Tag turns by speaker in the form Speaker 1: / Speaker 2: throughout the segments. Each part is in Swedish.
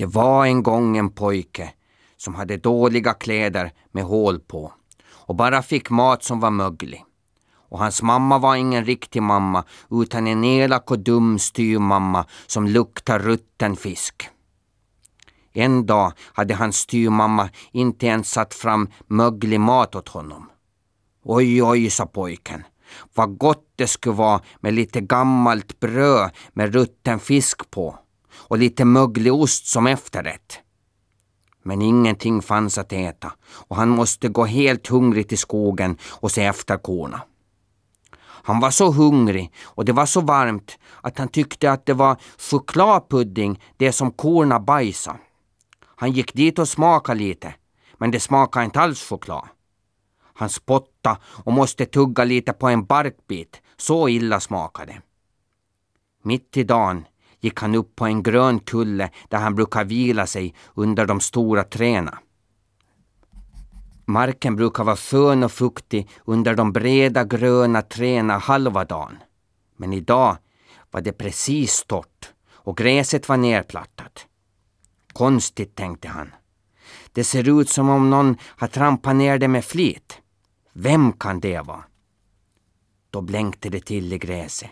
Speaker 1: Det var en gång en pojke som hade dåliga kläder med hål på och bara fick mat som var möglig. Och hans mamma var ingen riktig mamma utan en elak och dum styrmamma som luktar rutten fisk. En dag hade hans styrmamma inte ens satt fram möglig mat åt honom. Oj, oj, sa pojken. Vad gott det skulle vara med lite gammalt bröd med rutten fisk på och lite möglig ost som efterrätt. Men ingenting fanns att äta och han måste gå helt hungrig till skogen och se efter korna. Han var så hungrig och det var så varmt att han tyckte att det var chokladpudding det som korna bajsade. Han gick dit och smakade lite, men det smakade inte alls choklad. Han spottade och måste tugga lite på en barkbit, så illa smakade det. Mitt i dagen gick han upp på en grön kulle där han brukar vila sig under de stora träna. Marken brukar vara skön och fuktig under de breda gröna träna halva dagen. Men idag var det precis torrt och gräset var nerplattat. Konstigt, tänkte han. Det ser ut som om någon har trampat ner det med flit. Vem kan det vara? Då blänkte det till i gräset.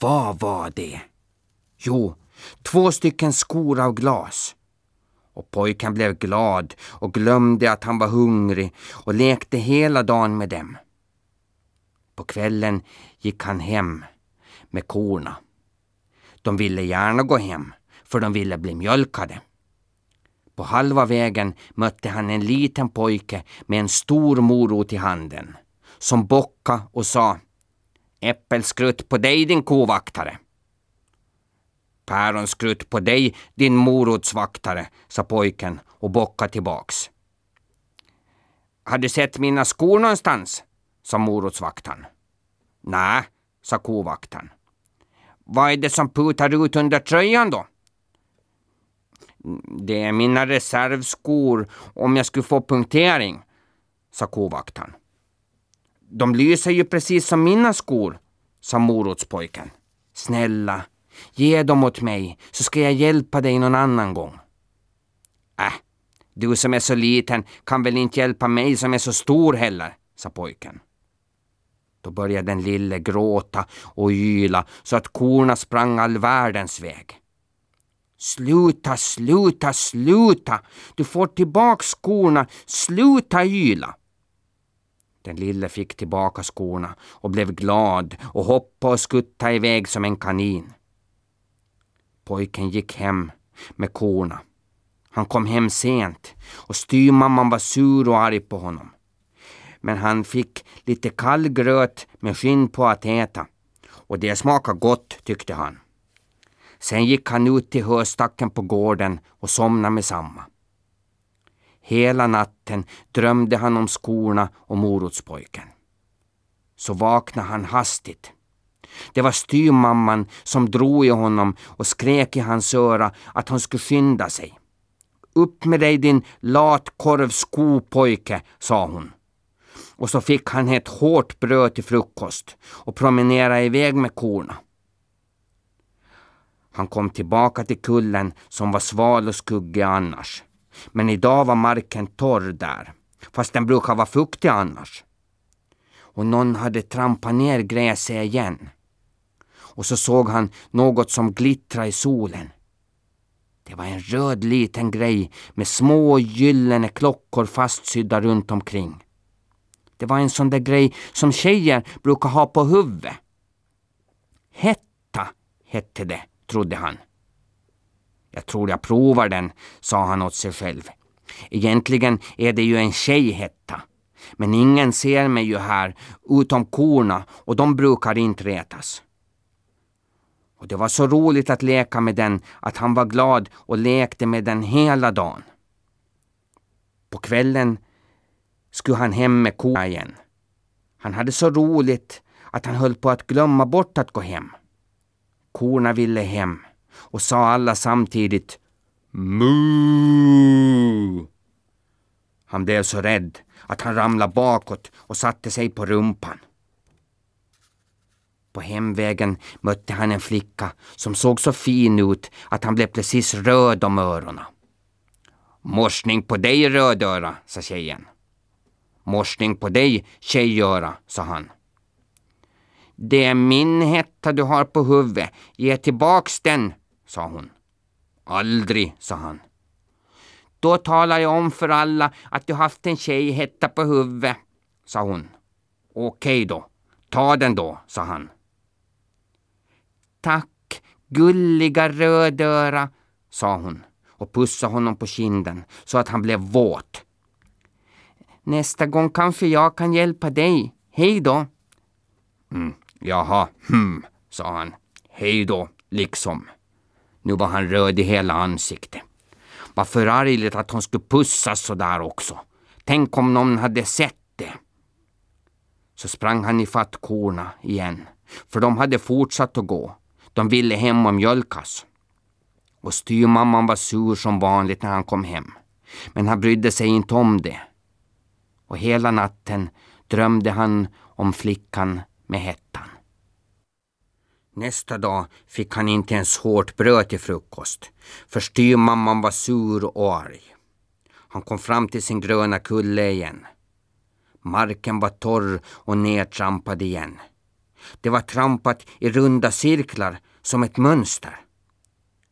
Speaker 1: Vad var det? Jo, två stycken skor av glas. Och pojken blev glad och glömde att han var hungrig och lekte hela dagen med dem. På kvällen gick han hem med korna. De ville gärna gå hem, för de ville bli mjölkade. På halva vägen mötte han en liten pojke med en stor morot i handen, som bockade och sa Äppelskrutt på dig din kovaktare. Päronskrutt på dig din morotsvaktare, sa pojken och bockade tillbaks. Har du sett mina skor någonstans? sa morotsvaktaren. Nej, sa kovaktaren. Vad är det som putar ut under tröjan då? Det är mina reservskor om jag skulle få punktering, sa kovaktaren. De lyser ju precis som mina skor, sa morotspojken. Snälla, ge dem åt mig så ska jag hjälpa dig någon annan gång. Äh, du som är så liten kan väl inte hjälpa mig som är så stor heller, sa pojken. Då började den lille gråta och yla så att korna sprang all världens väg. Sluta, sluta, sluta! Du får tillbaka skorna. Sluta yla! Den lille fick tillbaka skorna och blev glad och hoppade och skuttade iväg som en kanin. Pojken gick hem med korna. Han kom hem sent och styrmamman var sur och arg på honom. Men han fick lite kall gröt med skinn på att äta och det smakade gott tyckte han. Sen gick han ut till höstacken på gården och somnade med samma. Hela natten drömde han om skorna och morotspojken. Så vaknade han hastigt. Det var styrmamman som drog i honom och skrek i hans öra att han skulle skynda sig. Upp med dig din latkorvskopojke, sa hon. Och så fick han ett hårt bröd till frukost och promenera iväg med korna. Han kom tillbaka till kullen som var sval och skuggig annars. Men idag var marken torr där, fast den brukar vara fuktig annars. Och någon hade trampat ner gräset igen. Och så såg han något som glittrade i solen. Det var en röd liten grej med små gyllene klockor fastsydda runt omkring. Det var en sån där grej som tjejer brukar ha på huvudet. Hetta hette det trodde han. Jag tror jag provar den, sa han åt sig själv. Egentligen är det ju en tjejhetta. Men ingen ser mig ju här utom korna och de brukar inte retas. Och det var så roligt att leka med den att han var glad och lekte med den hela dagen. På kvällen skulle han hem med korna igen. Han hade så roligt att han höll på att glömma bort att gå hem. Korna ville hem och sa alla samtidigt Mu! Han blev så rädd att han ramlade bakåt och satte sig på rumpan. På hemvägen mötte han en flicka som såg så fin ut att han blev precis röd om öronen. Morsning på dig rödöra, sa tjejen. Morsning på dig tjejöra, sa han. Det är min hetta du har på huvudet. Ge tillbaks den, sa hon. Aldrig, sa han. Då talar jag om för alla att du haft en tjejhätta på huvudet, sa hon. Okej då, ta den då, sa han. Tack, gulliga rödöra, sa hon och pussade honom på kinden så att han blev våt. Nästa gång kanske jag kan hjälpa dig. Hej då. Mm, jaha, hm, sa han. Hej då, liksom. Nu var han röd i hela ansiktet. Vad förargligt att hon skulle pussas så där också. Tänk om någon hade sett det. Så sprang han ifatt korna igen, för de hade fortsatt att gå. De ville hem och mjölkas. Och styrmamman var sur som vanligt när han kom hem. Men han brydde sig inte om det. Och hela natten drömde han om flickan med hettan. Nästa dag fick han inte ens hårt bröd till frukost, för styrmamman var sur och arg. Han kom fram till sin gröna kulle igen. Marken var torr och nedtrampad igen. Det var trampat i runda cirklar som ett mönster.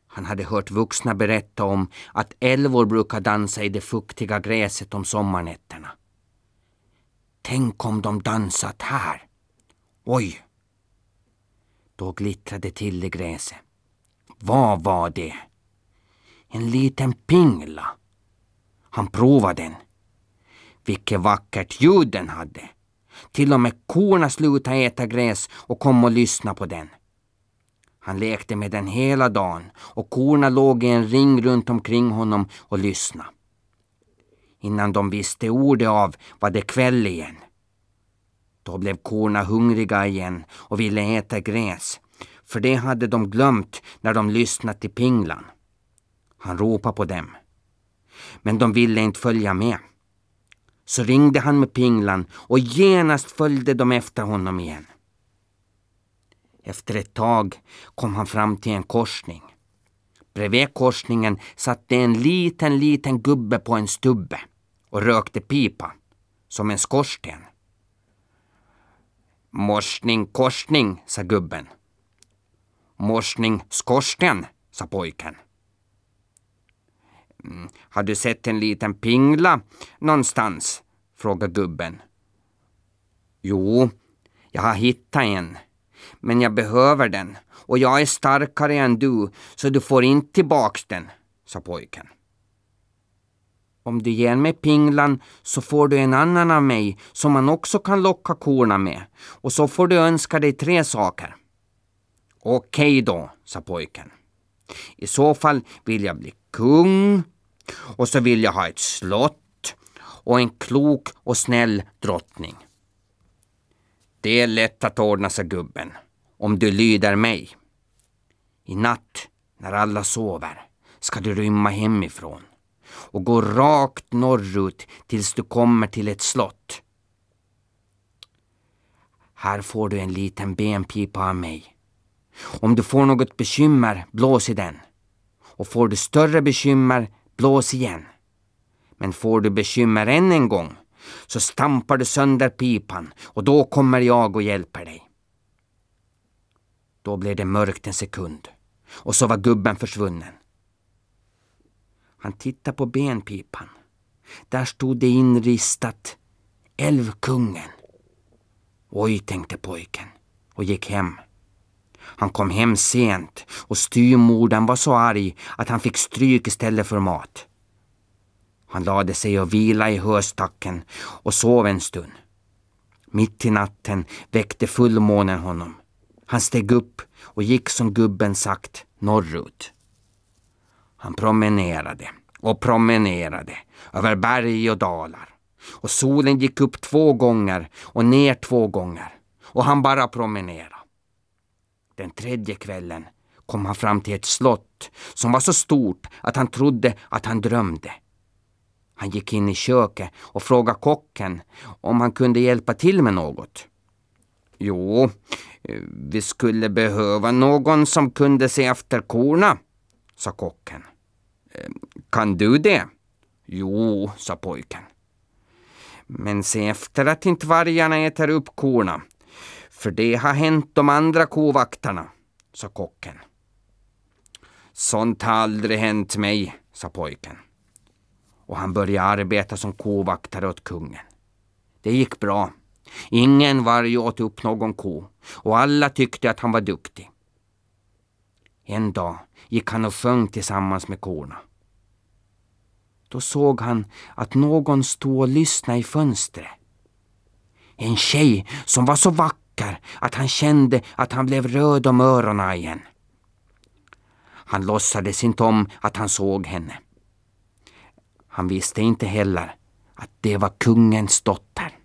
Speaker 1: Han hade hört vuxna berätta om att älvor brukar dansa i det fuktiga gräset om sommarnätterna. Tänk om de dansat här! Oj! Då glittrade till i gräset. Vad var det? En liten pingla. Han provade den. Vilket vackert ljud den hade. Till och med korna slutade äta gräs och kom och lyssna på den. Han lekte med den hela dagen och korna låg i en ring runt omkring honom och lyssnade. Innan de visste ordet av var det kväll igen. Då blev korna hungriga igen och ville äta gräs, för det hade de glömt när de lyssnat till Pinglan. Han ropade på dem. Men de ville inte följa med. Så ringde han med Pinglan och genast följde de efter honom igen. Efter ett tag kom han fram till en korsning. Bredvid korsningen satt det en liten, liten gubbe på en stubbe och rökte pipa, som en skorsten. Morsning korsning, sa gubben. Morsning skorsten, sa pojken. Mm, har du sett en liten pingla någonstans? frågade gubben. Jo, jag har hittat en. Men jag behöver den och jag är starkare än du så du får inte tillbaks den, sa pojken. Om du ger mig pinglan så får du en annan av mig som man också kan locka korna med och så får du önska dig tre saker. Okej då, sa pojken. I så fall vill jag bli kung och så vill jag ha ett slott och en klok och snäll drottning. Det är lätt att ordna, sa gubben, om du lyder mig. I natt, när alla sover, ska du rymma hemifrån och gå rakt norrut tills du kommer till ett slott. Här får du en liten benpipa av mig. Om du får något bekymmer, blås i den. Och får du större bekymmer, blås igen. Men får du bekymmer än en gång, så stampar du sönder pipan och då kommer jag och hjälper dig. Då blev det mörkt en sekund och så var gubben försvunnen. Han tittade på benpipan. Där stod det inristat Älvkungen. Oj, tänkte pojken och gick hem. Han kom hem sent och styrmodern var så arg att han fick stryk istället för mat. Han lade sig och vila i höstacken och sov en stund. Mitt i natten väckte fullmånen honom. Han steg upp och gick som gubben sagt norrut. Han promenerade och promenerade över berg och dalar. Och solen gick upp två gånger och ner två gånger. Och han bara promenerade. Den tredje kvällen kom han fram till ett slott som var så stort att han trodde att han drömde. Han gick in i köket och frågade kocken om han kunde hjälpa till med något. Jo, eh, vi skulle behöva någon som kunde se efter korna, sa kocken. Eh, kan du det? Jo, sa pojken. Men se efter att inte vargarna äter upp korna, för det har hänt de andra kovaktarna, sa kocken. Sånt har aldrig hänt mig, sa pojken. Och han började arbeta som kovaktare åt kungen. Det gick bra. Ingen varg åt upp någon ko och alla tyckte att han var duktig. En dag gick han och sjöng tillsammans med korna. Då såg han att någon stod och lyssnade i fönstret. En tjej som var så vacker att han kände att han blev röd om öronen igen. Han låtsades inte om att han såg henne. Han visste inte heller att det var kungens dotter.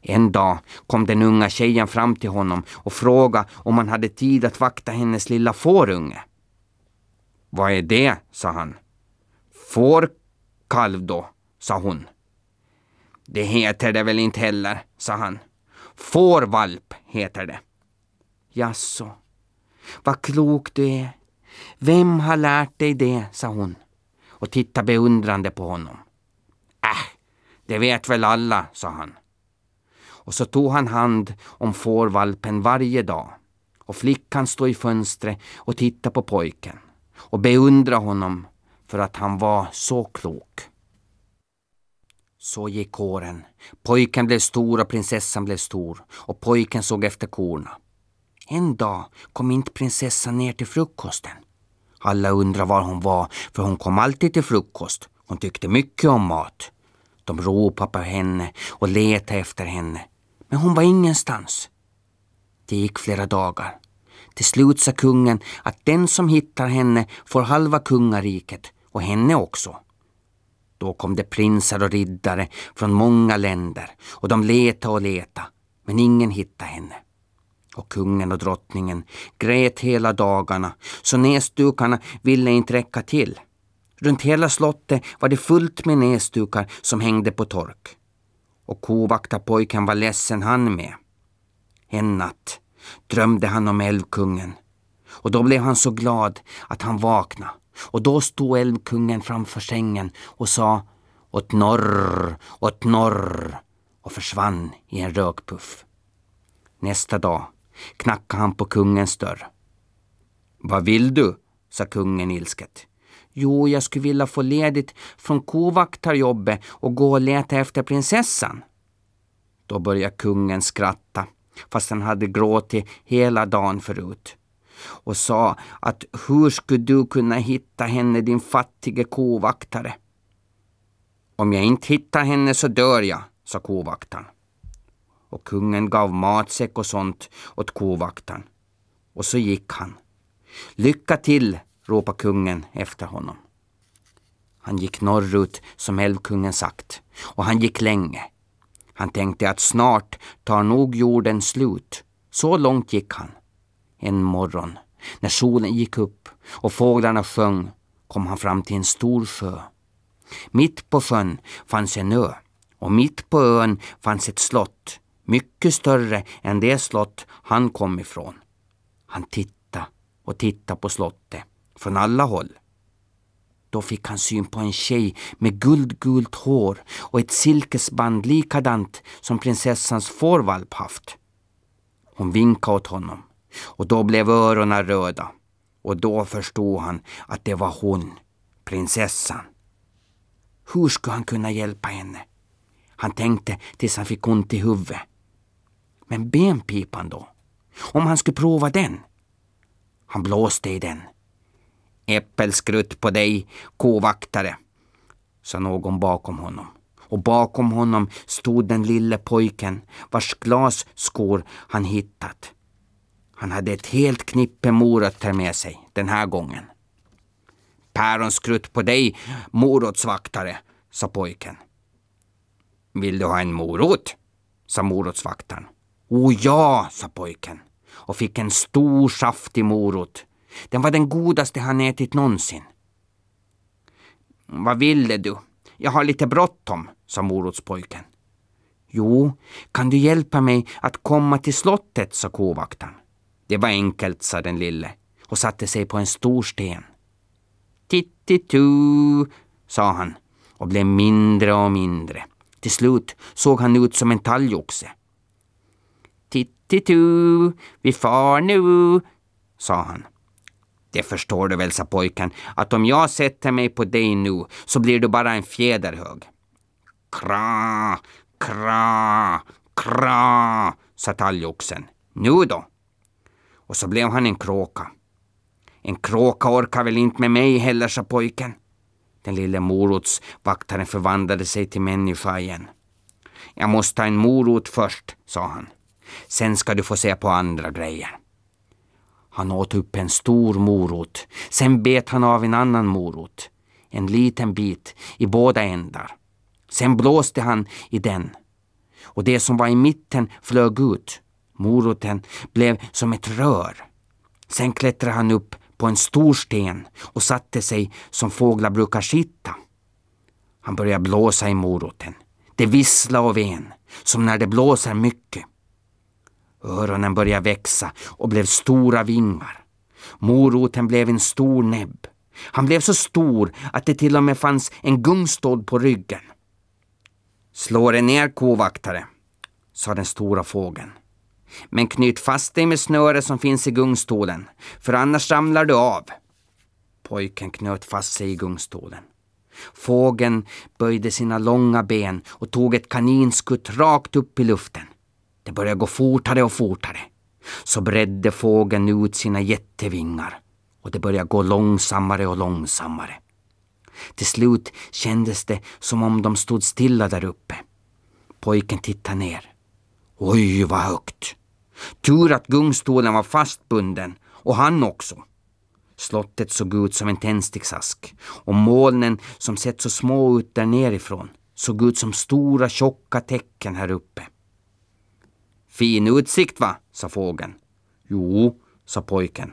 Speaker 1: En dag kom den unga tjejen fram till honom och frågade om han hade tid att vakta hennes lilla fårunge. Vad är det? sa han. Fårkalv då, sa hon. Det heter det väl inte heller, sa han. Fårvalp heter det. Jaså, vad klok du är. Vem har lärt dig det, sa hon och tittade beundrande på honom. Äh, det vet väl alla, sa han. Och så tog han hand om fårvalpen varje dag och flickan stod i fönstret och tittade på pojken och beundrade honom för att han var så klok. Så gick åren. Pojken blev stor och prinsessan blev stor och pojken såg efter korna. En dag kom inte prinsessan ner till frukosten. Alla undrade var hon var, för hon kom alltid till frukost. Hon tyckte mycket om mat. De ropade på henne och letade efter henne. Men hon var ingenstans. Det gick flera dagar. Till slut sa kungen att den som hittar henne får halva kungariket och henne också. Då kom det prinsar och riddare från många länder och de letade och letade, men ingen hittade henne. Och kungen och drottningen grät hela dagarna så näsdukarna ville inte räcka till. Runt hela slottet var det fullt med näsdukar som hängde på tork. Och kovaktarpojken var ledsen han med. En natt drömde han om älvkungen och då blev han så glad att han vaknade och då stod älvkungen framför sängen och sa åt norr, åt norr och försvann i en rökpuff. Nästa dag knackade han på kungens dörr. Vad vill du? sa kungen ilsket. Jo, jag skulle vilja få ledigt från kovaktarjobbet och gå och leta efter prinsessan. Då började kungen skratta, fast han hade gråtit hela dagen förut och sa att hur skulle du kunna hitta henne din fattige kovaktare? Om jag inte hittar henne så dör jag, sa kovaktaren och kungen gav matsäck och sånt åt kovaktaren. Och så gick han. Lycka till, ropade kungen efter honom. Han gick norrut som älvkungen sagt och han gick länge. Han tänkte att snart tar nog jorden slut. Så långt gick han. En morgon, när solen gick upp och fåglarna sjöng, kom han fram till en stor sjö. Mitt på sjön fanns en ö och mitt på ön fanns ett slott mycket större än det slott han kom ifrån. Han tittade och tittade på slottet från alla håll. Då fick han syn på en tjej med guldgult hår och ett silkesband likadant som prinsessans fårvalp haft. Hon vinkade åt honom och då blev öronen röda och då förstod han att det var hon, prinsessan. Hur skulle han kunna hjälpa henne? Han tänkte tills han fick ont i huvudet. Men benpipan då? Om han skulle prova den? Han blåste i den. Äppelskrutt på dig, kovaktare, sa någon bakom honom. Och bakom honom stod den lille pojken vars glasskor han hittat. Han hade ett helt knippe morötter med sig den här gången. Päronskrutt på dig, morotsvaktare, sa pojken. Vill du ha en morot? sa morotsvaktaren. O ja, sa pojken och fick en stor saftig morot. Den var den godaste han ätit någonsin. Vad ville du? Jag har lite bråttom, sa morotspojken. Jo, kan du hjälpa mig att komma till slottet, sa kovaktaren. Det var enkelt, sa den lille och satte sig på en stor sten. Tittitu, sa han och blev mindre och mindre. Till slut såg han ut som en talgoxe. Tittitu, vi far nu, sa han. Det förstår du väl, sa pojken, att om jag sätter mig på dig nu så blir du bara en fjäderhög. Kra, kra, kra, sa talgoxen. Nu då? Och så blev han en kråka. En kråka orkar väl inte med mig heller, sa pojken. Den lille morotsvaktaren förvandlade sig till människa igen. Jag måste ha en morot först, sa han. Sen ska du få se på andra grejer. Han åt upp en stor morot. Sen bet han av en annan morot. En liten bit i båda ändar. Sen blåste han i den. Och det som var i mitten flög ut. Moroten blev som ett rör. Sen klättrade han upp på en stor sten och satte sig som fåglar brukar sitta. Han började blåsa i moroten. Det visslade och ven, som när det blåser mycket. Öronen började växa och blev stora vingar. Moroten blev en stor näbb. Han blev så stor att det till och med fanns en gungstål på ryggen. Slå dig ner, kovaktare, sa den stora fågeln. Men knyt fast dig med snöre som finns i gungstolen, för annars ramlar du av. Pojken knöt fast sig i gungstolen. Fågeln böjde sina långa ben och tog ett kaninskutt rakt upp i luften. Det började gå fortare och fortare. Så bredde fågeln ut sina jättevingar och det började gå långsammare och långsammare. Till slut kändes det som om de stod stilla där uppe. Pojken tittade ner. Oj, vad högt! Tur att gungstolen var fastbunden och han också. Slottet såg ut som en tändsticksask och molnen som sett så små ut där nerifrån såg ut som stora tjocka tecken här uppe. Fin utsikt va, sa fågeln. Jo, sa pojken.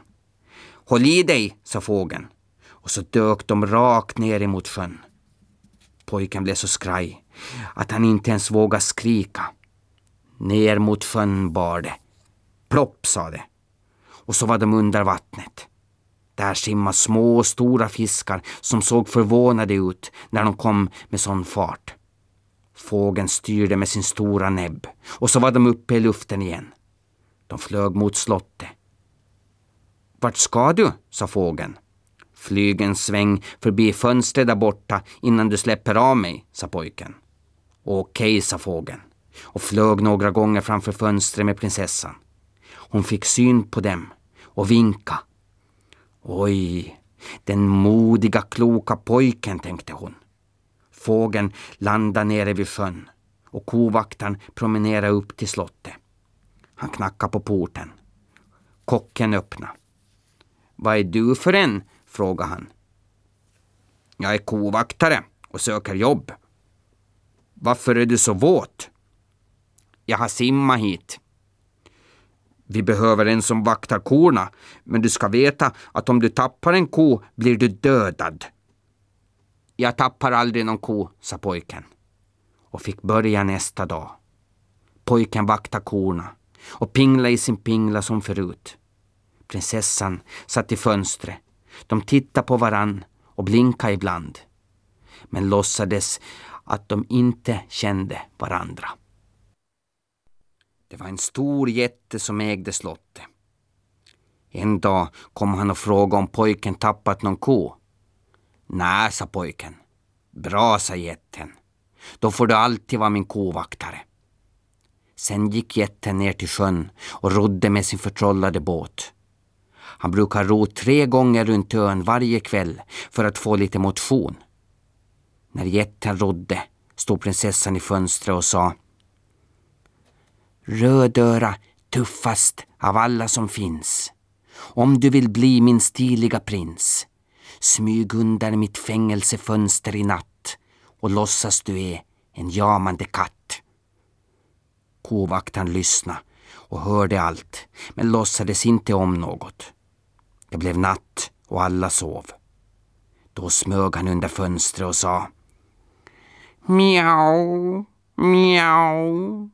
Speaker 1: Håll i dig, sa fågeln. Och så dök de rakt ner emot sjön. Pojken blev så skraj att han inte ens vågade skrika. Ner mot sjön bar det. Plopp, sa det. Och så var de under vattnet. Där simmade små och stora fiskar som såg förvånade ut när de kom med sån fart. Fågeln styrde med sin stora näbb och så var de uppe i luften igen. De flög mot slottet. Vart ska du? sa fågeln. Flyg en sväng förbi fönstret där borta innan du släpper av mig, sa pojken. Okej, sa fågeln och flög några gånger framför fönstret med prinsessan. Hon fick syn på dem och vinka. Oj, den modiga, kloka pojken, tänkte hon. Fågeln landade nere vid sjön och kovaktaren promenerade upp till slottet. Han knackade på porten. Kocken öppnade. Vad är du för en? frågade han. Jag är kovaktare och söker jobb. Varför är du så våt? Jag har simmat hit. Vi behöver en som vaktar korna, men du ska veta att om du tappar en ko blir du dödad. Jag tappar aldrig någon ko, sa pojken och fick börja nästa dag. Pojken vaktade korna och pinglade i sin pingla som förut. Prinsessan satt i fönstret. De tittade på varann och blinkade ibland. Men låtsades att de inte kände varandra. Det var en stor jätte som ägde slottet. En dag kom han och frågade om pojken tappat någon ko. Nej, sa pojken. Bra, sa jätten. Då får du alltid vara min kovaktare. Sen gick jätten ner till sjön och rodde med sin förtrollade båt. Han brukar ro tre gånger runt ön varje kväll för att få lite motion. När jätten rodde stod prinsessan i fönstret och sa Rödöra, tuffast av alla som finns. Om du vill bli min stiliga prins, smyg under mitt fängelsefönster i natt och låtsas du är en jamande katt. Kovaktaren lyssnade och hörde allt, men låtsades inte om något. Det blev natt och alla sov. Då smög han under fönstret och sa Mjau, Mjau,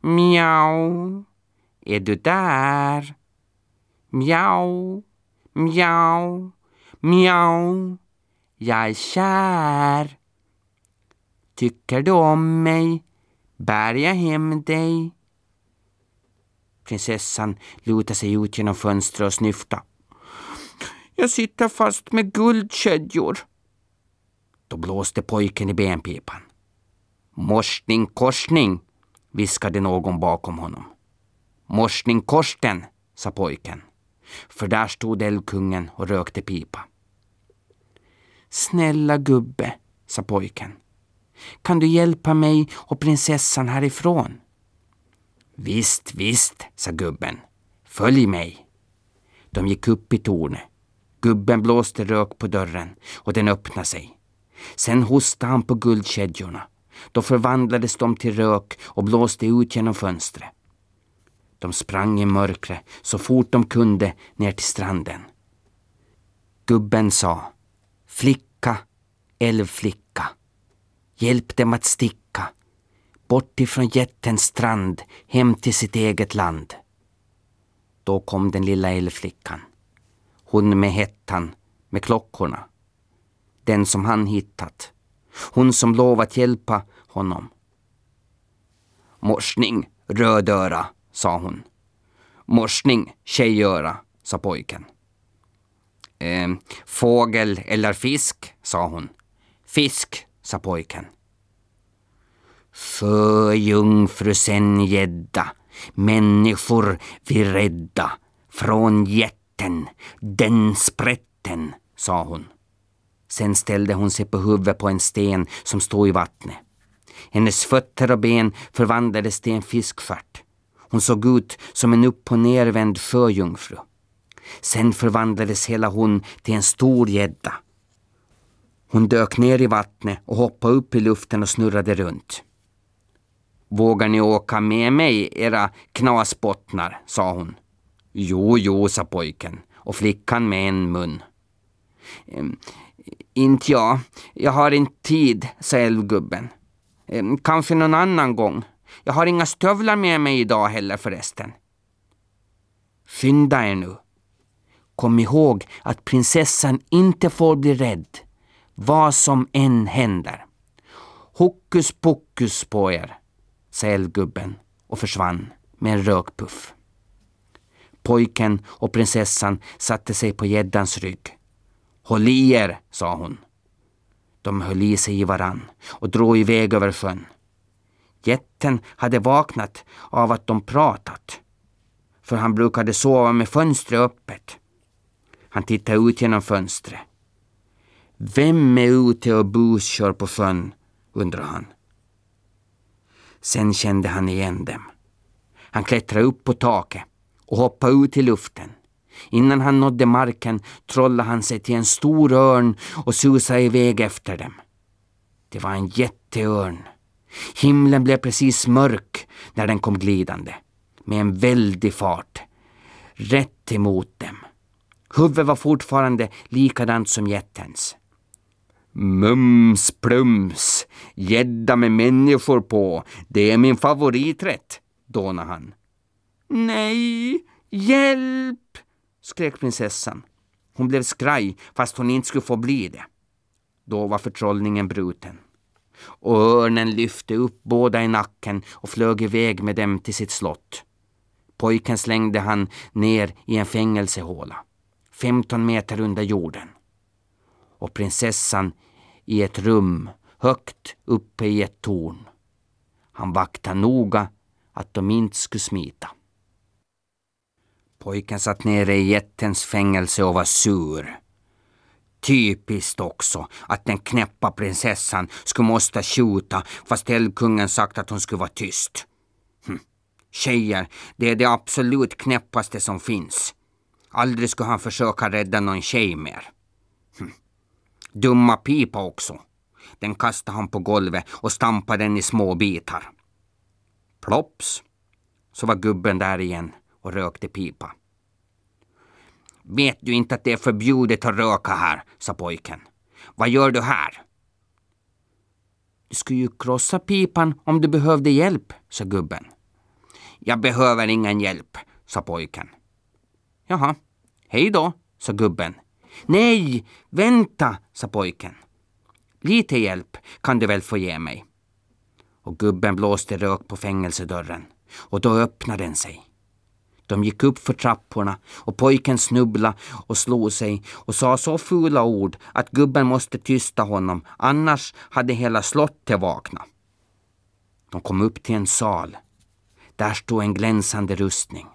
Speaker 1: mjau. Är du där? Mjau, mjau, mjau. Jag är kär. Tycker du om mig? Bär jag hem dig? Prinsessan lutade sig ut genom fönstret och snyfta. Jag sitter fast med guldkedjor. Då blåste pojken i benpipan. Morsning korsning, viskade någon bakom honom. Morsning korsten, sa pojken. För där stod eldkungen och rökte pipa. Snälla gubbe, sa pojken. Kan du hjälpa mig och prinsessan härifrån? Visst, visst, sa gubben. Följ mig. De gick upp i tornet. Gubben blåste rök på dörren och den öppnade sig. Sen hostade han på guldkedjorna. Då förvandlades de till rök och blåste ut genom fönstret. De sprang i mörkret så fort de kunde ner till stranden. Gubben sa Flicka, älvflicka, hjälp dem att sticka bort ifrån jättens strand hem till sitt eget land. Då kom den lilla älvflickan. Hon med hettan, med klockorna. Den som han hittat. Hon som lovat hjälpa honom. Morsning, rödöra, sa hon. Morsning, tjejöra, sa pojken. Eh, fågel eller fisk, sa hon. Fisk, sa pojken. För jungfru sen gädda, människor vi rädda, från jätten, den sprätten, sa hon. Sen ställde hon sig på huvudet på en sten som stod i vattnet. Hennes fötter och ben förvandlades till en fiskstjärt. Hon såg ut som en upp och nervänd sjöjungfru. Sen förvandlades hela hon till en stor gädda. Hon dök ner i vattnet och hoppade upp i luften och snurrade runt. Vågar ni åka med mig, era knasbottnar, sa hon. Jo, jo, sa pojken och flickan med en mun. Ehm, inte jag. Jag har inte tid, sa älvgubben. Ehm, kanske någon annan gång. Jag har inga stövlar med mig idag heller förresten. Skynda er nu. Kom ihåg att prinsessan inte får bli rädd, vad som än händer. Hokus pokus på er, sa eldgubben och försvann med en rökpuff. Pojken och prinsessan satte sig på gäddans rygg. Håll i er, sa hon. De höll i sig i varann och drog iväg över sjön. Jätten hade vaknat av att de pratat. För han brukade sova med fönstret öppet. Han tittade ut genom fönstret. Vem är ute och buskör på sjön? undrade han. Sen kände han igen dem. Han klättrade upp på taket och hoppade ut i luften. Innan han nådde marken trollade han sig till en stor örn och susade iväg efter dem. Det var en jätteörn. Himlen blev precis mörk när den kom glidande med en väldig fart. Rätt emot. Huvudet var fortfarande likadant som jättens. Mums plums, gädda med människor på, det är min favoriträtt, dånade han. Nej, hjälp! skrek prinsessan. Hon blev skraj fast hon inte skulle få bli det. Då var förtrollningen bruten. Och örnen lyfte upp båda i nacken och flög iväg med dem till sitt slott. Pojken slängde han ner i en fängelsehåla, 15 meter under jorden. Och prinsessan i ett rum högt uppe i ett torn. Han vaktade noga att de inte skulle smita. Pojken satt nere i jättens fängelse och var sur. Typiskt också att den knäppa prinsessan skulle måste skjuta fast eldkungen sagt att hon skulle vara tyst. Hm. Tjejer, det är det absolut knäppaste som finns. Aldrig skulle han försöka rädda någon tjej mer. Hm. Dumma pipa också. Den kastade han på golvet och stampade den i små bitar. Plops, så var gubben där igen och rökte pipa. Vet du inte att det är förbjudet att röka här, sa pojken. Vad gör du här? Du skulle ju krossa pipan om du behövde hjälp, sa gubben. Jag behöver ingen hjälp, sa pojken. Jaha, hej då, sa gubben. Nej, vänta, sa pojken. Lite hjälp kan du väl få ge mig? Och gubben blåste rök på fängelsedörren och då öppnade den sig. De gick upp för trapporna och pojken snubblade och slog sig och sa så fula ord att gubben måste tysta honom, annars hade hela slottet vaknat. De kom upp till en sal. Där stod en glänsande rustning.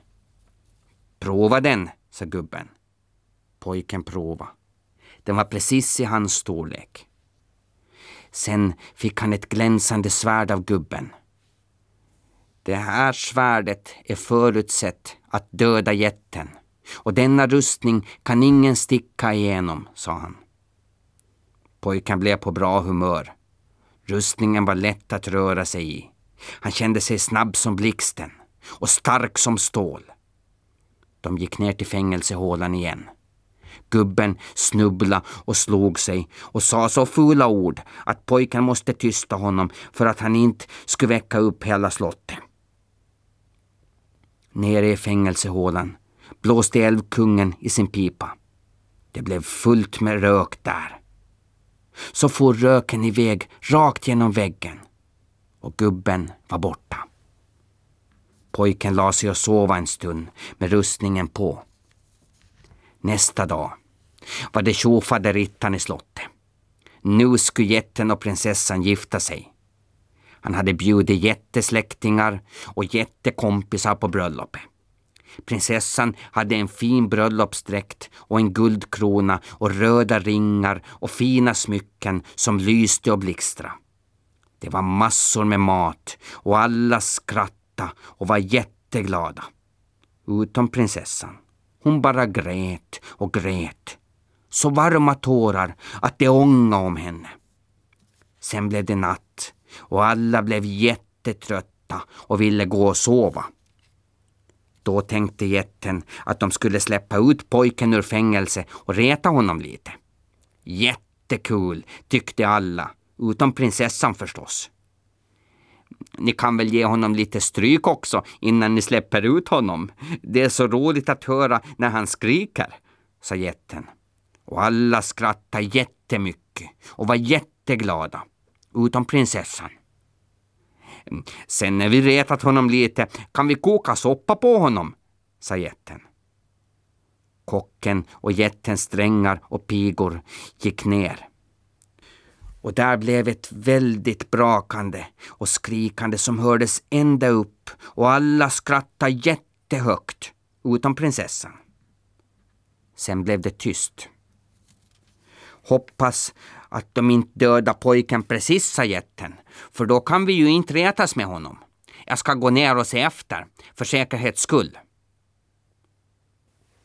Speaker 1: Prova den, sa gubben. Pojken prova. Den var precis i hans storlek. Sen fick han ett glänsande svärd av gubben. Det här svärdet är förutsett att döda jätten och denna rustning kan ingen sticka igenom, sa han. Pojken blev på bra humör. Rustningen var lätt att röra sig i. Han kände sig snabb som blixten och stark som stål. De gick ner till fängelsehålan igen. Gubben snubblade och slog sig och sa så fula ord att pojken måste tysta honom för att han inte skulle väcka upp hela slottet. Nere i fängelsehålan blåste älvkungen i sin pipa. Det blev fullt med rök där. Så for röken iväg rakt genom väggen och gubben var borta. Pojken la sig och sova en stund med rustningen på. Nästa dag var det tjofaderittan i slottet. Nu skulle jätten och prinsessan gifta sig. Han hade bjudit jättesläktingar och jättekompisar på bröllopet. Prinsessan hade en fin bröllopsdräkt och en guldkrona och röda ringar och fina smycken som lyste och blixtrade. Det var massor med mat och alla skratta och var jätteglada. Utom prinsessan. Hon bara grät och grät. Så varma tårar att det ångade om henne. Sen blev det natt och alla blev jättetrötta och ville gå och sova. Då tänkte jätten att de skulle släppa ut pojken ur fängelse och reta honom lite. Jättekul, tyckte alla, utom prinsessan förstås. Ni kan väl ge honom lite stryk också innan ni släpper ut honom. Det är så roligt att höra när han skriker, sa jätten. Och alla skrattade jättemycket och var jätteglada, utom prinsessan. Mm, sen när vi retat honom lite kan vi koka soppa på honom, sa jätten. Kocken och jättens strängar och pigor gick ner. Och där blev ett väldigt brakande och skrikande som hördes ända upp och alla skrattade jättehögt, utom prinsessan. Sen blev det tyst. Hoppas att de inte dödar pojken precis, sa jätten, för då kan vi ju inte retas med honom. Jag ska gå ner och se efter, för säkerhets skull.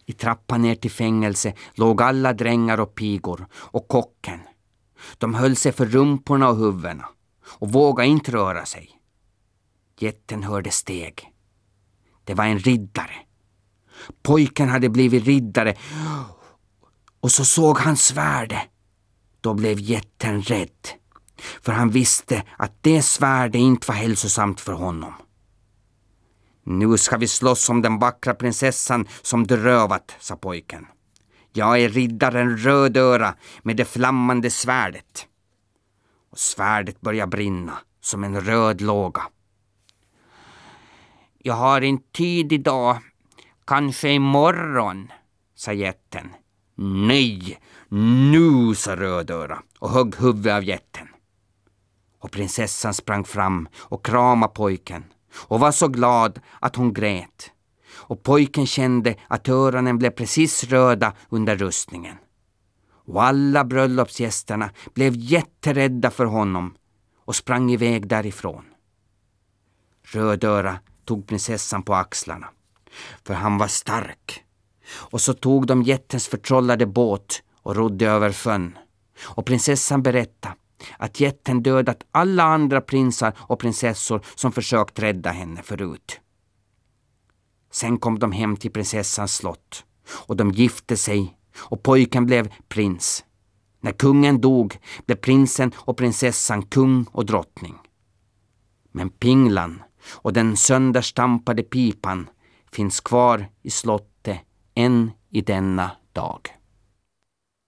Speaker 1: I trappan ner till fängelse låg alla drängar och pigor och kocken. De höll sig för rumporna och huvudena och vågade inte röra sig. Jätten hörde steg. Det var en riddare. Pojken hade blivit riddare och så såg han svärdet. Då blev jätten rädd, för han visste att det svärdet inte var hälsosamt för honom. Nu ska vi slåss om den vackra prinsessan som du rövat, sa pojken. Jag är riddaren Rödöra med det flammande svärdet. Och svärdet börjar brinna som en röd låga. Jag har en tid idag, kanske imorgon, sa jätten. Nej, nu, sa Rödöra och högg huvudet av jätten. Och prinsessan sprang fram och kramade pojken och var så glad att hon grät. Och pojken kände att öronen blev precis röda under rustningen. Och alla bröllopsgästerna blev jätterädda för honom och sprang iväg därifrån. Rödöra tog prinsessan på axlarna, för han var stark. Och så tog de jättens förtrollade båt och rodde över sjön. Och prinsessan berättade att jätten dödat alla andra prinsar och prinsessor som försökt rädda henne förut. Sen kom de hem till prinsessans slott och de gifte sig och pojken blev prins. När kungen dog blev prinsen och prinsessan kung och drottning. Men pinglan och den sönderstampade pipan finns kvar i slottet än i denna dag.